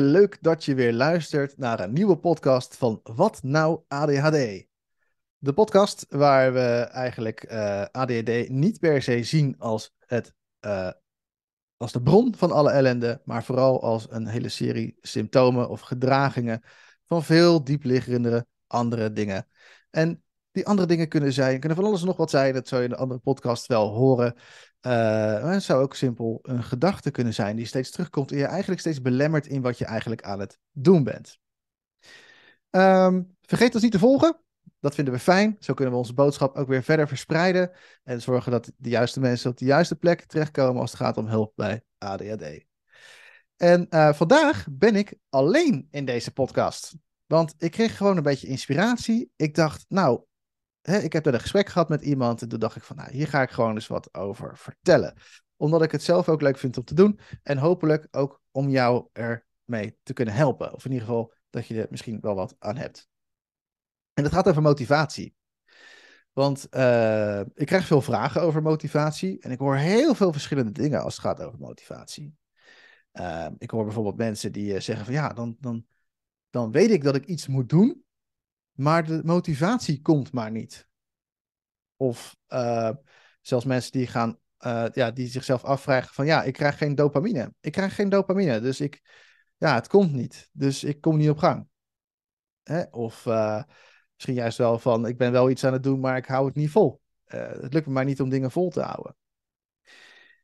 Leuk dat je weer luistert naar een nieuwe podcast van Wat Nou ADHD. De podcast waar we eigenlijk eh, ADHD niet per se zien als, het, eh, als de bron van alle ellende, maar vooral als een hele serie symptomen of gedragingen van veel diepliggendere andere dingen. En die andere dingen kunnen zijn, kunnen van alles nog wat zijn, dat zou je in de andere podcast wel horen. Uh, het zou ook simpel een gedachte kunnen zijn die steeds terugkomt en je eigenlijk steeds belemmert in wat je eigenlijk aan het doen bent. Ehm, vergeet ons niet te volgen. Dat vinden we fijn. Zo kunnen we onze boodschap ook weer verder verspreiden. En zorgen dat de juiste mensen op de juiste plek terechtkomen als het gaat om hulp bij ADHD. En uh, vandaag ben ik alleen in deze podcast. Want ik kreeg gewoon een beetje inspiratie. Ik dacht, nou, hè, ik heb net een gesprek gehad met iemand. En toen dacht ik van, nou, hier ga ik gewoon eens wat over vertellen. Omdat ik het zelf ook leuk vind om te doen. En hopelijk ook om jou ermee te kunnen helpen. Of in ieder geval dat je er misschien wel wat aan hebt. En het gaat over motivatie. Want uh, ik krijg veel vragen over motivatie. En ik hoor heel veel verschillende dingen als het gaat over motivatie. Uh, ik hoor bijvoorbeeld mensen die uh, zeggen van ja, dan, dan, dan weet ik dat ik iets moet doen. Maar de motivatie komt maar niet. Of zelfs mensen die gaan, ja, die zichzelf afvragen van ja, ik krijg geen dopamine. Ik krijg geen dopamine, dus ik, ja, het komt niet. Dus ik kom niet op gang. Hè? Of Misschien juist wel van, ik ben wel iets aan het doen, maar ik hou het niet vol. Het lukt me maar niet om dingen vol te houden.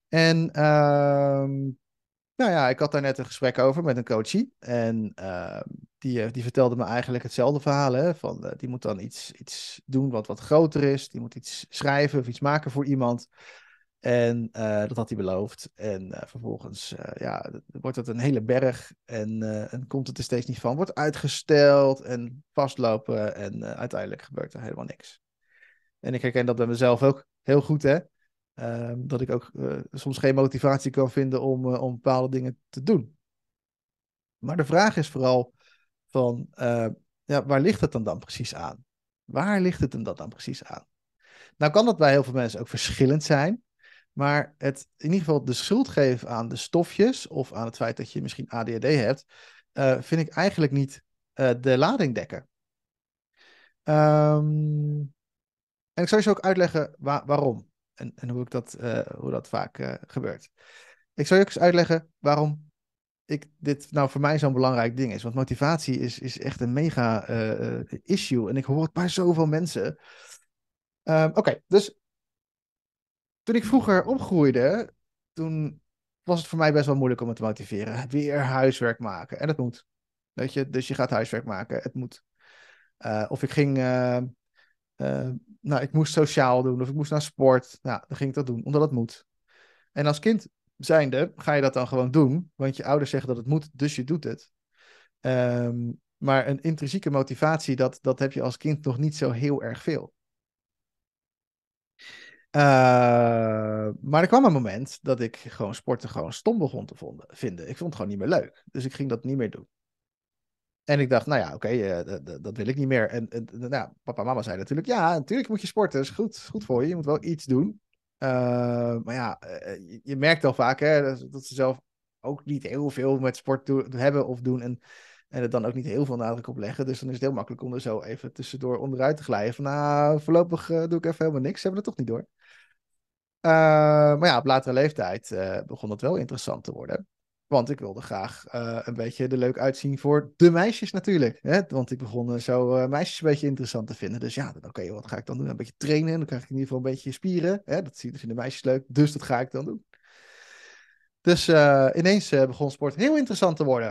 En uh, nou ja, ik had daar net een gesprek over met een coachie. En uh, die, die vertelde me eigenlijk hetzelfde verhaal. Hè, van, uh, die moet dan iets, iets doen wat wat groter is. Die moet iets schrijven of iets maken voor iemand. En uh, dat had hij beloofd. En vervolgens ja, wordt het een hele berg. En, en, komt het er steeds niet van. Wordt uitgesteld en vastlopen. En uiteindelijk gebeurt er helemaal niks. En ik herken dat bij mezelf ook heel goed. Hè? Ehm, dat ik ook soms geen motivatie kan vinden om, om bepaalde dingen te doen. Maar de vraag is vooral van, ja, waar ligt het dan dan precies aan? Waar ligt het dat dan precies aan? Nou kan dat bij heel veel mensen ook verschillend zijn. Maar het in ieder geval de schuld geven aan de stofjes of aan het feit dat je misschien ADHD hebt, vind ik eigenlijk niet de lading dekken. Um, en ik zal je ook uitleggen wa waarom en, en, hoe, ik dat, uh, hoe dat vaak gebeurt. Ik zal je ook eens uitleggen waarom ik dit nou voor mij zo'n belangrijk ding is. Want motivatie is, is echt een mega issue en ik hoor het bij zoveel mensen. Um, Oké, dus toen ik vroeger opgroeide, toen was het voor mij best wel moeilijk om me te motiveren. Weer huiswerk maken. En het moet. Weet je, dus je gaat huiswerk maken. Het moet. Of ik ging. Uh, nou, ik moest sociaal doen. Of ik moest naar sport. Nou, dan ging ik dat doen, omdat het moet. En als kind zijnde ga je dat dan gewoon doen. Want je ouders zeggen dat het moet, dus je doet het. Um, maar een intrinsieke motivatie, dat, dat heb je als kind nog niet zo heel erg veel. Uh, maar er kwam een moment dat ik gewoon sporten gewoon stom begon te vinden. Ik vond het gewoon niet meer leuk. Dus ik ging dat niet meer doen. En ik dacht, nou ja, oké, uh, dat wil ik niet meer. En, nou, papa en mama zeiden natuurlijk, ja, natuurlijk moet je sporten. Dat is goed, goed voor je. Je moet wel iets doen. Uh, maar ja, je, je, merkt al vaak hè, dat ze zelf ook niet heel veel met sport hebben of doen. En, en er dan ook niet heel veel nadruk op leggen. Dus dan is het heel makkelijk om er zo even tussendoor onderuit te glijden. Van nou, voorlopig doe ik even helemaal niks. Ze hebben het toch niet door. Maar ja, op latere leeftijd begon het wel interessant te worden. Want ik wilde graag uh, een beetje er leuk uitzien voor de meisjes natuurlijk. Hè? Want ik begon zo meisjes een beetje interessant te vinden. Dus ja, oké, wat ga ik dan doen? Een beetje trainen. Dan krijg ik in ieder geval een beetje spieren. Hè? Dat vinden de meisjes leuk. Dus dat ga ik dan doen. Dus ineens begon sport heel interessant te worden.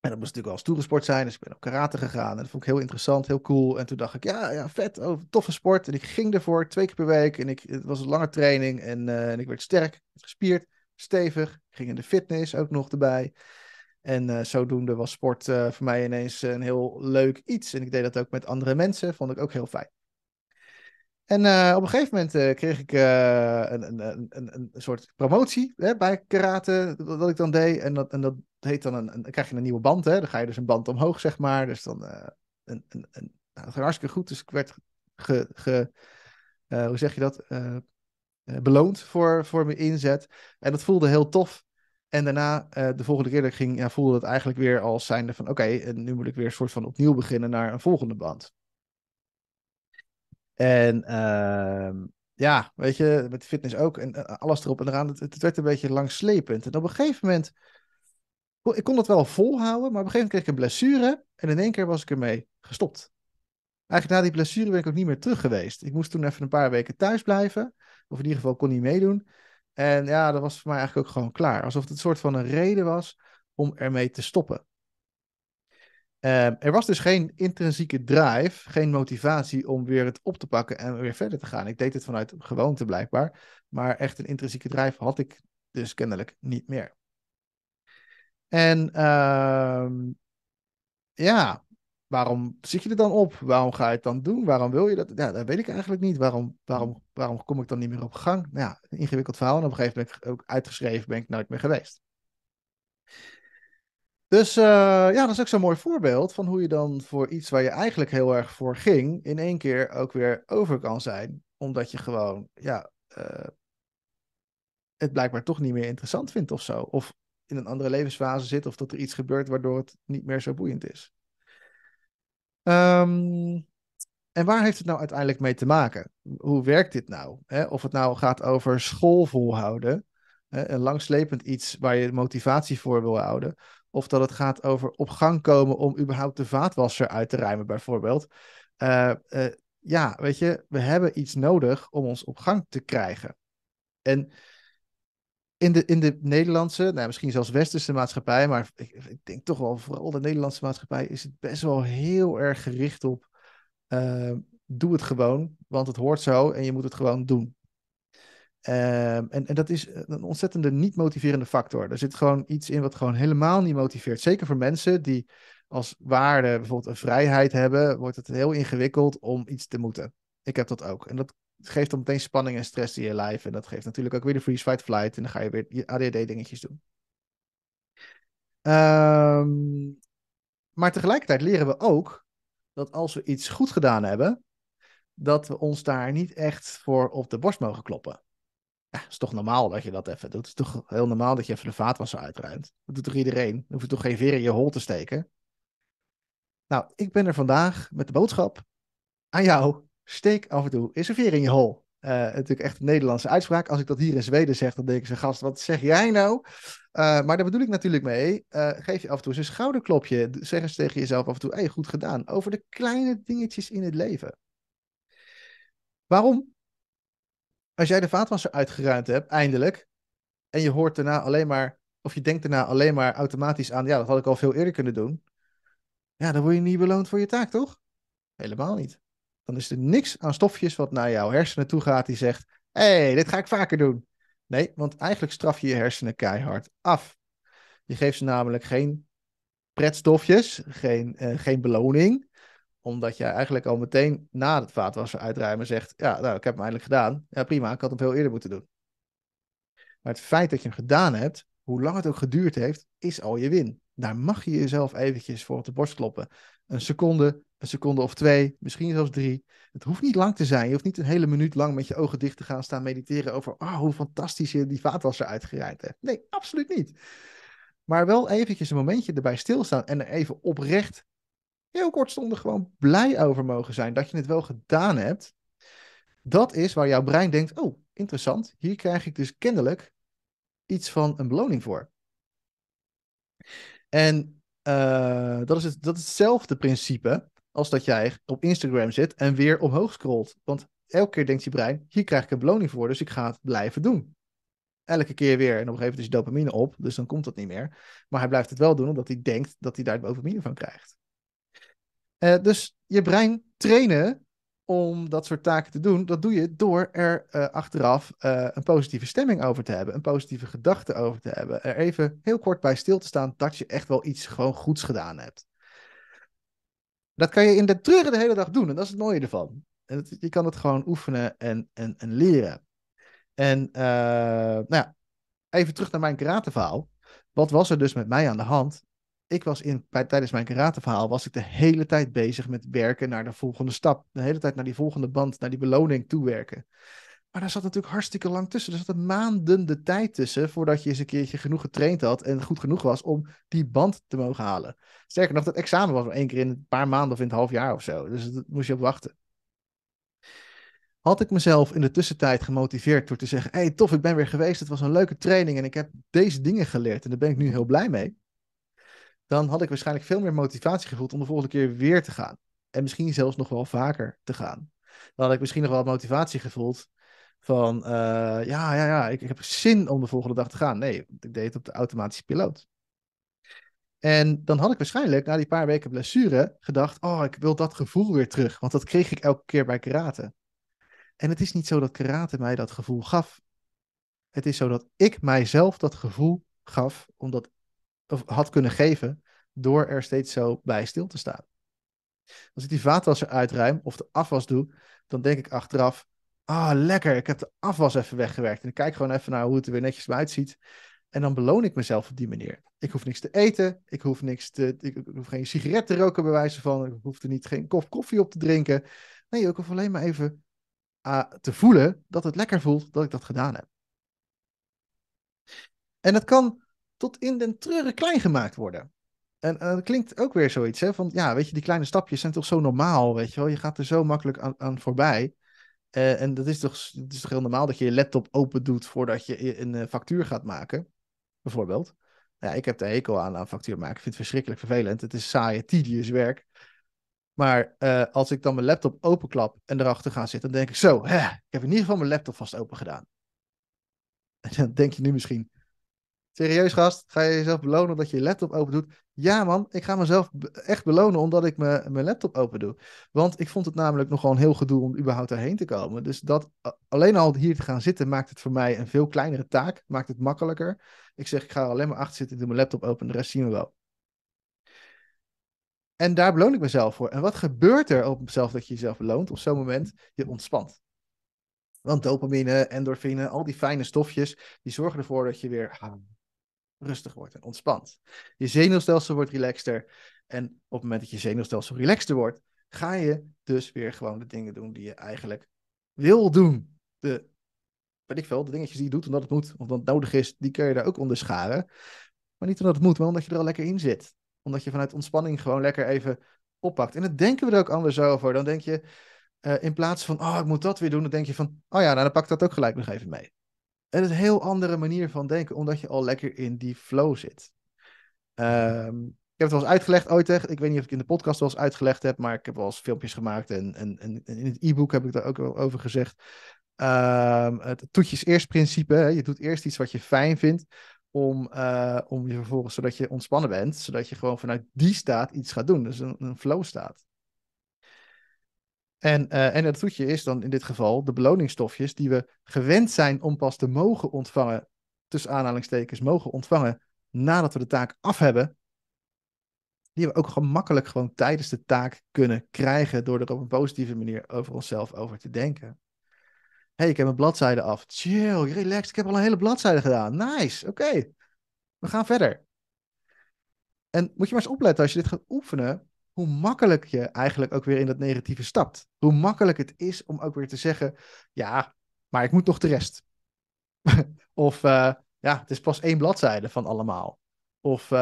En dat moest natuurlijk wel stoere sport zijn. Dus ik ben op karate gegaan. En dat vond ik heel interessant, heel cool. En toen dacht ik, ja, ja vet, oh, toffe sport. En ik ging ervoor twee keer per week. En ik, het was een lange training. En, en ik werd sterk, gespierd, stevig. Ging in de fitness ook nog erbij. En uh, zodoende was sport uh, voor mij ineens een heel leuk iets. En ik deed dat ook met andere mensen. Vond ik ook heel fijn. En op een gegeven moment kreeg ik een, een, een, een, soort promotie hè, bij karate, dat ik dan deed. En dat, en dat heet dan een, dan krijg je een nieuwe band, hè. Dan ga je dus een band omhoog, zeg maar. Dus dan, een, een, een, nou, hartstikke goed. Dus ik werd ge, ge hoe zeg je dat, beloond voor, voor mijn inzet. En dat voelde heel tof. En daarna, uh, de volgende keer dat ik ging, ja, voelde het eigenlijk weer als zijnde van oké, okay, nu moet ik weer een soort van opnieuw beginnen naar een volgende band. En uh, ja, weet je, met fitness ook en uh, alles erop en eraan. Het, het, werd een beetje langslepend. En op een gegeven moment, ik kon het wel volhouden, maar op een gegeven moment kreeg ik een blessure en in één keer was ik ermee gestopt. Eigenlijk na die blessure ben ik ook niet meer terug geweest. Ik moest toen even een paar weken thuis blijven, of in ieder geval kon niet meedoen. En ja, dat was voor mij eigenlijk ook gewoon klaar. Alsof het een soort van een reden was om ermee te stoppen. Um, er was dus geen intrinsieke drive, geen motivatie om weer het op te pakken en weer verder te gaan. Ik deed het vanuit gewoonte blijkbaar, maar echt een intrinsieke drive had ik dus kennelijk niet meer. En uh, ja, waarom zit je er dan op? Waarom ga je het dan doen? Waarom wil je dat? Ja, dat weet ik eigenlijk niet. Waarom, waarom, waarom kom ik dan niet meer op gang? Nou ja, een ingewikkeld verhaal. En op een gegeven moment ook uitgeschreven ben ik nooit meer geweest. Dus uh, ja, dat is ook zo'n mooi voorbeeld van hoe je dan voor iets waar je eigenlijk heel erg voor ging, in één keer ook weer over kan zijn. Omdat je gewoon, ja, uh, het blijkbaar toch niet meer interessant vindt of zo. Of in een andere levensfase zit, of dat er iets gebeurt waardoor het niet meer zo boeiend is. Um, en waar heeft het nou uiteindelijk mee te maken? Hoe werkt dit nou? Of het nou gaat over school volhouden, een langslepend iets waar je motivatie voor wil houden. Of dat het gaat over op gang komen om überhaupt de vaatwasser uit te ruimen, bijvoorbeeld. Uh, uh, ja, weet je, we hebben iets nodig om ons op gang te krijgen. En in de, in de Nederlandse, nou, misschien zelfs westerse maatschappij, maar ik, ik, denk toch wel vooral de Nederlandse maatschappij, is het best wel heel erg gericht op uh, doe het gewoon, want het hoort zo en je moet het gewoon doen. Um, en, en dat is een ontzettende niet motiverende factor. Er zit gewoon iets in wat gewoon helemaal niet motiveert. Zeker voor mensen die als waarde bijvoorbeeld een vrijheid hebben, wordt het heel ingewikkeld om iets te moeten. Ik heb dat ook. En dat geeft dan meteen spanning en stress in je lijf. En dat geeft natuurlijk ook weer de freeze, fight, flight. En dan ga je weer je ADD-dingetjes doen. Um, maar tegelijkertijd leren we ook dat als we iets goed gedaan hebben, dat we ons daar niet echt voor op de borst mogen kloppen. Ja, het is toch normaal dat je dat even doet. Het is toch heel normaal dat je even de vaatwasser uitruimt. Dat doet toch iedereen? Dan hoef je toch geen veer in je hol te steken? Nou, ik ben er vandaag met de boodschap aan jou. Steek af en toe eens een veer in je hol. Uh, natuurlijk echt een Nederlandse uitspraak. Als ik dat hier in Zweden zeg, dan denken ze, gast, wat zeg jij nou? Uh, maar daar bedoel ik natuurlijk mee. Uh, geef je af en toe eens een schouderklopje. Zeg eens tegen jezelf af en toe, hey, goed gedaan. Over de kleine dingetjes in het leven. Waarom? Als jij de vaatwasser uitgeruimd hebt, eindelijk, en je hoort daarna alleen maar, of je denkt daarna alleen maar automatisch aan, ja, dat had ik al veel eerder kunnen doen. Ja, dan word je niet beloond voor je taak, toch? Helemaal niet. Dan is er niks aan stofjes wat naar jouw hersenen toe gaat die zegt, hé, hey, dit ga ik vaker doen. Nee, want eigenlijk straf je je hersenen keihard af. Je geeft ze namelijk geen pretstofjes, geen, uh, geen beloning omdat jij eigenlijk al meteen na het vaatwasser uitruimen zegt: Ja, nou, ik heb hem eindelijk gedaan. Ja, prima, ik had hem veel eerder moeten doen. Maar het feit dat je hem gedaan hebt, hoe lang het ook geduurd heeft, is al je win. Daar mag je jezelf eventjes voor op de borst kloppen. Een seconde, een seconde of twee, misschien zelfs drie. Het hoeft niet lang te zijn. Je hoeft niet een hele minuut lang met je ogen dicht te gaan staan mediteren over oh, hoe fantastisch je die vaatwasser uitgeruimd hebt. Nee, absoluut niet. Maar wel eventjes een momentje erbij stilstaan en er even oprecht heel kortstondig gewoon blij over mogen zijn dat je het wel gedaan hebt. Dat is waar jouw brein denkt: oh, interessant, hier krijg ik dus kennelijk iets van een beloning voor. En uh, dat, is het, dat is hetzelfde principe als dat jij op Instagram zit en weer omhoog scrolt. Want elke keer denkt je brein: hier krijg ik een beloning voor, dus ik ga het blijven doen. Elke keer weer. En op een gegeven moment is je dopamine op, dus dan komt dat niet meer. Maar hij blijft het wel doen omdat hij denkt dat hij daar dopamine van krijgt. Uh, dus je brein trainen om dat soort taken te doen, dat doe je door er uh, achteraf uh, een positieve stemming over te hebben, een positieve gedachte over te hebben. Er even heel kort bij stil te staan dat je echt wel iets gewoon goeds gedaan hebt. Dat kan je in de treuren de hele dag doen en dat is het mooie ervan. En je kan het gewoon oefenen en, en, en leren. En nou ja, even terug naar mijn karateverhaal. Wat was er dus met mij aan de hand? ik was in, bij, tijdens mijn karateverhaal was ik de hele tijd bezig met werken naar de volgende stap. De hele tijd naar die volgende band, naar die beloning toewerken. Maar daar zat natuurlijk hartstikke lang tussen. Er zat maanden de tijd tussen voordat je eens een keertje genoeg getraind had en goed genoeg was om die band te mogen halen. Sterker nog, dat examen was maar één keer in een paar maanden of in het half jaar of zo. Dus dat moest je op wachten. Had ik mezelf in de tussentijd gemotiveerd door te zeggen: hey, tof, ik ben weer geweest. Het was een leuke training en ik heb deze dingen geleerd en daar ben ik nu heel blij mee. Dan had ik waarschijnlijk veel meer motivatie gevoeld om de volgende keer weer te gaan. En misschien zelfs nog wel vaker te gaan. Dan had ik misschien nog wel motivatie gevoeld van: uh, ja, ja, ja, ik, ik heb zin om de volgende dag te gaan. Nee, ik deed het op de automatische piloot. En dan had ik waarschijnlijk na die paar weken blessure gedacht: oh, ik wil dat gevoel weer terug. Want dat kreeg ik elke keer bij karate. En het is niet zo dat karate mij dat gevoel gaf. Het is zo dat ik mijzelf dat gevoel gaf, omdat, of had kunnen geven, door er steeds zo bij stil te staan. Als ik die vaatwasser uitruim of de afwas doe, dan denk ik achteraf, ah lekker, ik heb de afwas even weggewerkt. En ik kijk gewoon even naar hoe het er weer netjes uitziet. En dan beloon ik mezelf op die manier. Ik hoef niks te eten, ik hoef, niks te, ik, hoef geen sigaret te roken bij wijze van, ik hoef er niet geen kop koffie op te drinken. Nee, ik hoef alleen maar even te voelen dat het lekker voelt dat ik dat gedaan heb. En het kan tot in den treuren klein gemaakt worden. En dat klinkt ook weer zoiets, hè? Van ja, weet je, die kleine stapjes zijn toch zo normaal, weet je wel? Je gaat er zo makkelijk aan, aan voorbij. Uh, en dat is, toch, het is toch heel normaal dat je je laptop open doet voordat je een uh, factuur gaat maken, bijvoorbeeld. Ja, ik heb de hekel aan, aan factuur maken. Ik vind het verschrikkelijk vervelend. Het is saaie, tedious werk. Maar uh, als ik dan mijn laptop openklap en erachter ga zitten, dan denk ik zo, hè, ik heb in ieder geval mijn laptop vast open gedaan. En dan denk je nu misschien, serieus gast, ga je jezelf belonen dat je je laptop open doet? Ja man, ik ga mezelf echt belonen omdat ik mijn, laptop open doe. Want ik vond het namelijk nog gewoon heel gedoe om überhaupt daarheen te komen. Dus dat alleen al hier te gaan zitten maakt het voor mij een veel kleinere taak, maakt het makkelijker. Ik zeg, ik ga alleen maar achter zitten, ik doe mijn laptop open en de rest zien we wel. En daar beloon ik mezelf voor. En wat gebeurt er op mezelf dat je jezelf beloont? Op zo'n moment, je ontspant. Want dopamine, endorfine, al die fijne stofjes, die zorgen ervoor dat je weer ah, rustig wordt en ontspant. Je zenuwstelsel wordt relaxter. En op het moment dat je zenuwstelsel relaxter wordt, ga je dus weer gewoon de dingen doen die je eigenlijk wil doen. De, weet ik veel, de dingetjes die je doet omdat het moet, omdat het nodig is, die kun je daar ook onder scharen. Maar niet omdat het moet, maar omdat je er al lekker in zit omdat je vanuit ontspanning gewoon lekker even oppakt. En dan denken we er ook anders over. Dan denk je, uh, in plaats van, oh, ik moet dat weer doen, dan denk je van, oh ja, nou dan pak ik dat ook gelijk nog even mee. Het is een heel andere manier van denken, omdat je al lekker in die flow zit. Um, ik heb het wel eens uitgelegd ooit. Ik weet niet of ik in de podcast wel eens uitgelegd heb, maar ik heb wel eens filmpjes gemaakt. En, en, en in het e-book heb ik daar ook wel over gezegd. Um, het toetjes eerst principe. Hè. Je doet eerst iets wat je fijn vindt om, uh, om je vervolgens, zodat je ontspannen bent, zodat je gewoon vanuit die staat iets gaat doen. Dus een, een flow staat. En, uh, en het toetje is dan in dit geval de beloningsstofjes die we gewend zijn om pas te mogen ontvangen, tussen aanhalingstekens mogen ontvangen, nadat we de taak af hebben. Die we ook gemakkelijk gewoon tijdens de taak kunnen krijgen door er op een positieve manier over onszelf over te denken hey, ik heb een bladzijde af. Chill, relax. Ik heb al een hele bladzijde gedaan. Nice, oké. We gaan verder. En moet je maar eens opletten als je dit gaat oefenen, hoe makkelijk je eigenlijk ook weer in dat negatieve stapt. Hoe makkelijk het is om ook weer te zeggen, ja, maar ik moet nog de rest. of uh, ja, het is pas één bladzijde van allemaal. Of uh,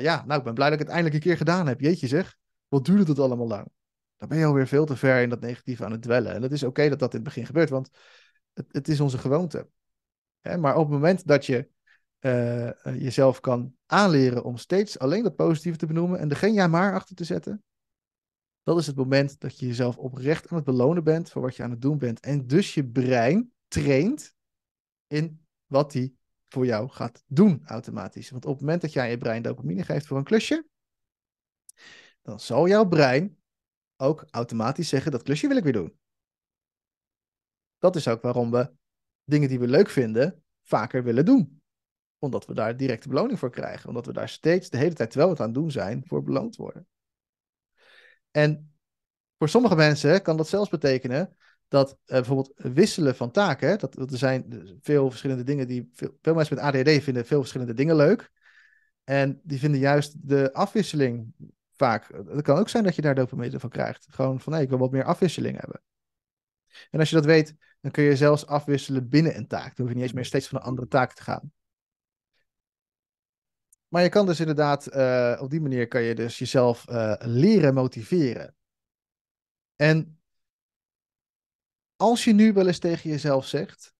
ja, nou, ik ben blij dat ik het eindelijk een keer gedaan heb. Jeetje zeg, wat duurde het allemaal lang? dan ben je alweer veel te ver in dat negatieve aan het dwellen. En het is oké dat dat in het begin gebeurt, want het, het is onze gewoonte. maar op het moment dat je uh, jezelf kan aanleren om steeds alleen dat positieve te benoemen en er geen ja maar achter te zetten, dat is het moment dat je jezelf oprecht aan het belonen bent voor wat je aan het doen bent. En dus je brein traint in wat hij voor jou gaat doen automatisch. Want op het moment dat jij je brein dopamine geeft voor een klusje, dan zal jouw brein ook automatisch zeggen dat klusje wil ik weer doen. Dat is ook waarom we dingen die we leuk vinden vaker willen doen. Omdat we daar directe beloning voor krijgen. Omdat we daar steeds de hele tijd, terwijl we het aan het doen zijn, voor beloond worden. En voor sommige mensen kan dat zelfs betekenen dat uh, bijvoorbeeld wisselen van taken, dat, er zijn veel verschillende dingen die, veel, mensen met ADHD vinden veel verschillende dingen leuk. En die vinden juist de afwisseling vaak. Het kan ook zijn dat je daar dopamine van krijgt. Gewoon van, hé, ik wil wat meer afwisseling hebben. En als je dat weet, dan kun je zelfs afwisselen binnen een taak. Dan hoef je niet eens meer steeds van een andere taak te gaan. Maar je kan dus inderdaad, uh, op die manier kan je dus jezelf uh, leren motiveren. En als je nu wel eens tegen jezelf zegt,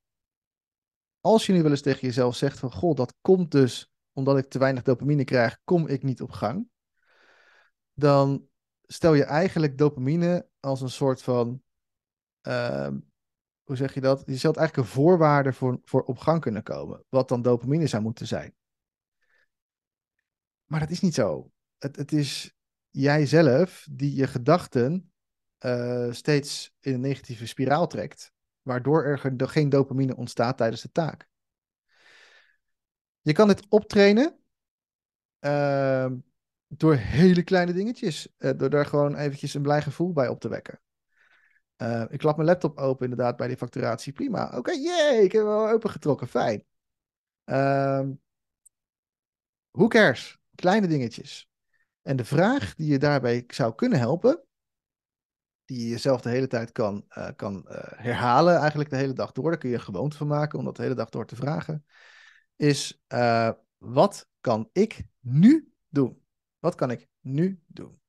als je nu wel eens tegen jezelf zegt van, goh, dat komt dus omdat ik te weinig dopamine krijg, kom ik niet op gang. Dan stel je eigenlijk dopamine als een soort van, uh, hoe zeg je dat? Je stelt eigenlijk een voorwaarde voor, voor op gang kunnen komen, wat dan dopamine zou moeten zijn. Maar dat is niet zo. Het, het is jijzelf die je gedachten uh, steeds in een negatieve spiraal trekt, waardoor er geen dopamine ontstaat tijdens de taak. Je kan dit optrainen uh, door hele kleine dingetjes, uh, door daar gewoon eventjes een blij gevoel bij op te wekken. Uh, ik klap mijn laptop open inderdaad bij die facturatie. Prima. Oké, yay, ik heb hem wel opengetrokken. Fijn. Uh, who cares? Kleine dingetjes. En de vraag die je daarbij zou kunnen helpen, die je jezelf de hele tijd kan, uh, kan uh, herhalen, eigenlijk de hele dag door. Daar kun je een van maken om dat de hele dag door te vragen. Is uh, wat kan ik nu doen? Wat kan ik nu doen?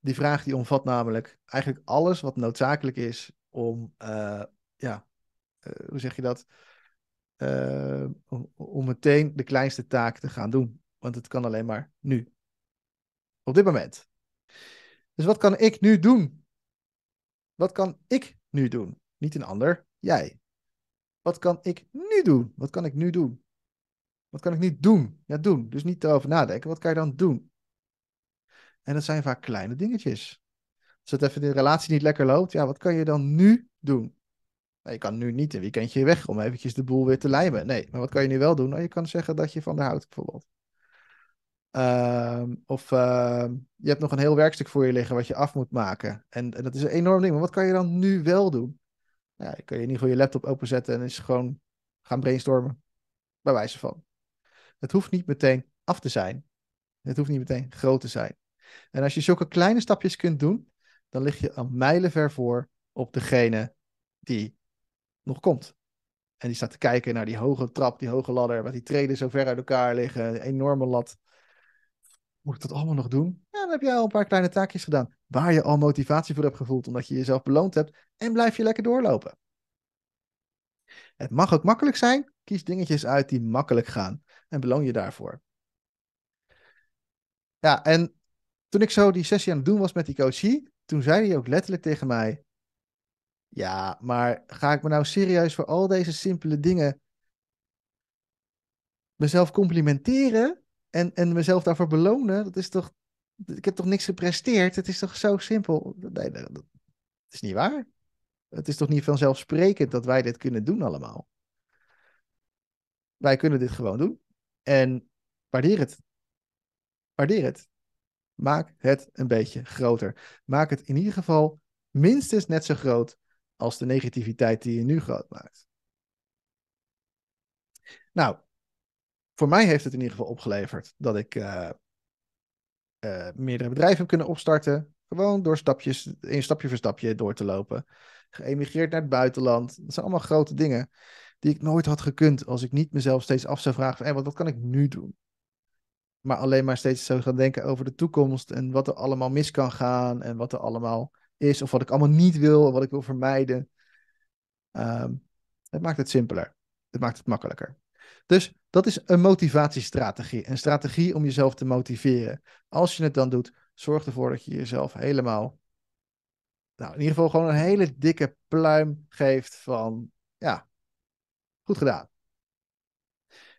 die vraag die omvat namelijk eigenlijk alles wat noodzakelijk is om, ja, hoe zeg je dat? Om, om meteen de kleinste taak te gaan doen. Want het kan alleen maar nu. Op dit moment. Dus wat kan ik nu doen? Wat kan ik nu doen? Niet een ander, jij. Wat kan ik nu doen? Wat kan ik nu doen? Wat kan ik nu doen? Ja, doen. Dus niet erover nadenken. Wat kan je dan doen? En dat zijn vaak kleine dingetjes. Als het even de relatie niet lekker loopt, ja, wat kan je dan nu doen? Nou, je kan nu niet een weekendje weg om eventjes de boel weer te lijmen. Nee, maar wat kan je nu wel doen? Nou, je kan zeggen dat je van haar houdt, bijvoorbeeld. Uh, of uh, je hebt nog een heel werkstuk voor je liggen wat je af moet maken. En, dat is een enorm ding. Maar wat kan je dan nu wel doen? Ja, je kan je in ieder geval je laptop openzetten en eens gewoon gaan brainstormen. Bij wijze van. Het hoeft niet meteen af te zijn. Het hoeft niet meteen groot te zijn. En als je zulke kleine stapjes kunt doen, dan lig je een mijlenver voor op degene die nog komt. En die staat te kijken naar die hoge trap, die hoge ladder, met die treden zo ver uit elkaar liggen, enorme lat. Moet ik dat allemaal nog doen? Ja, dan heb je al een paar kleine taakjes gedaan. Waar je al motivatie voor hebt gevoeld, omdat je jezelf beloond hebt. En blijf je lekker doorlopen. Het mag ook makkelijk zijn. Kies dingetjes uit die makkelijk gaan. En beloon je daarvoor. Ja, en toen ik zo die sessie aan het doen was met die coachie, toen zei hij ook letterlijk tegen mij: Ja, maar ga ik me nou serieus voor al deze simpele dingen mezelf complimenteren? En, en mezelf daarvoor belonen, dat is toch. Ik heb toch niks gepresteerd? Het is toch zo simpel? Nee, dat is niet waar. Het is toch niet vanzelfsprekend dat wij dit kunnen doen allemaal? Wij kunnen dit gewoon doen. En waardeer het. Waardeer het. Maak het een beetje groter. Maak het in ieder geval minstens net zo groot als de negativiteit die je nu groot maakt. Nou, voor mij heeft het in ieder geval opgeleverd dat ik uh, uh, meerdere bedrijven heb kunnen opstarten. Gewoon door stapjes, een stapje voor stapje door te lopen. Geëmigreerd naar het buitenland. Dat zijn allemaal grote dingen die ik nooit had gekund als ik niet mezelf steeds af zou vragen van wat, wat kan ik nu doen? Maar alleen maar steeds zou gaan denken over de toekomst en wat er allemaal mis kan gaan en wat er allemaal is of wat ik allemaal niet wil wat ik wil vermijden. Um, het maakt het simpeler. Het maakt het makkelijker. Dus dat is een motivatiestrategie. Een strategie om jezelf te motiveren. Als je het dan doet, zorg ervoor dat je jezelf helemaal, nou in ieder geval gewoon een hele dikke pluim geeft van, ja, goed gedaan.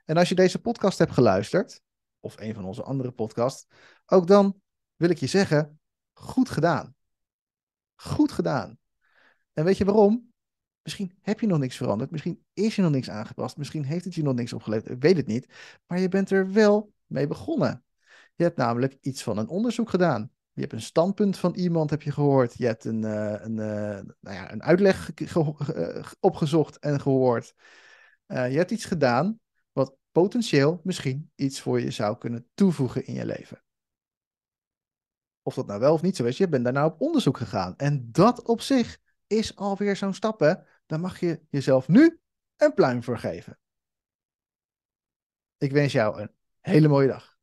En als je deze podcast hebt geluisterd, of een van onze andere podcasts, ook dan wil ik je zeggen, goed gedaan. Goed gedaan. En weet je waarom? Misschien heb je nog niks veranderd. Misschien is je nog niks aangepast. Misschien heeft het je nog niks opgeleverd. Ik weet het niet. Maar je bent er wel mee begonnen. Je hebt namelijk iets van een onderzoek gedaan. Je hebt een standpunt van iemand heb je gehoord. Je hebt een, uh, een, uh, nou ja, een uitleg uh, opgezocht en gehoord. je hebt iets gedaan wat potentieel misschien iets voor je zou kunnen toevoegen in je leven. Of dat nou wel of niet zo is, je bent daarna op onderzoek gegaan. En dat op zich is alweer zo'n stap, hè? Dan mag je jezelf nu een pluim voor geven. Ik wens jou een hele mooie dag.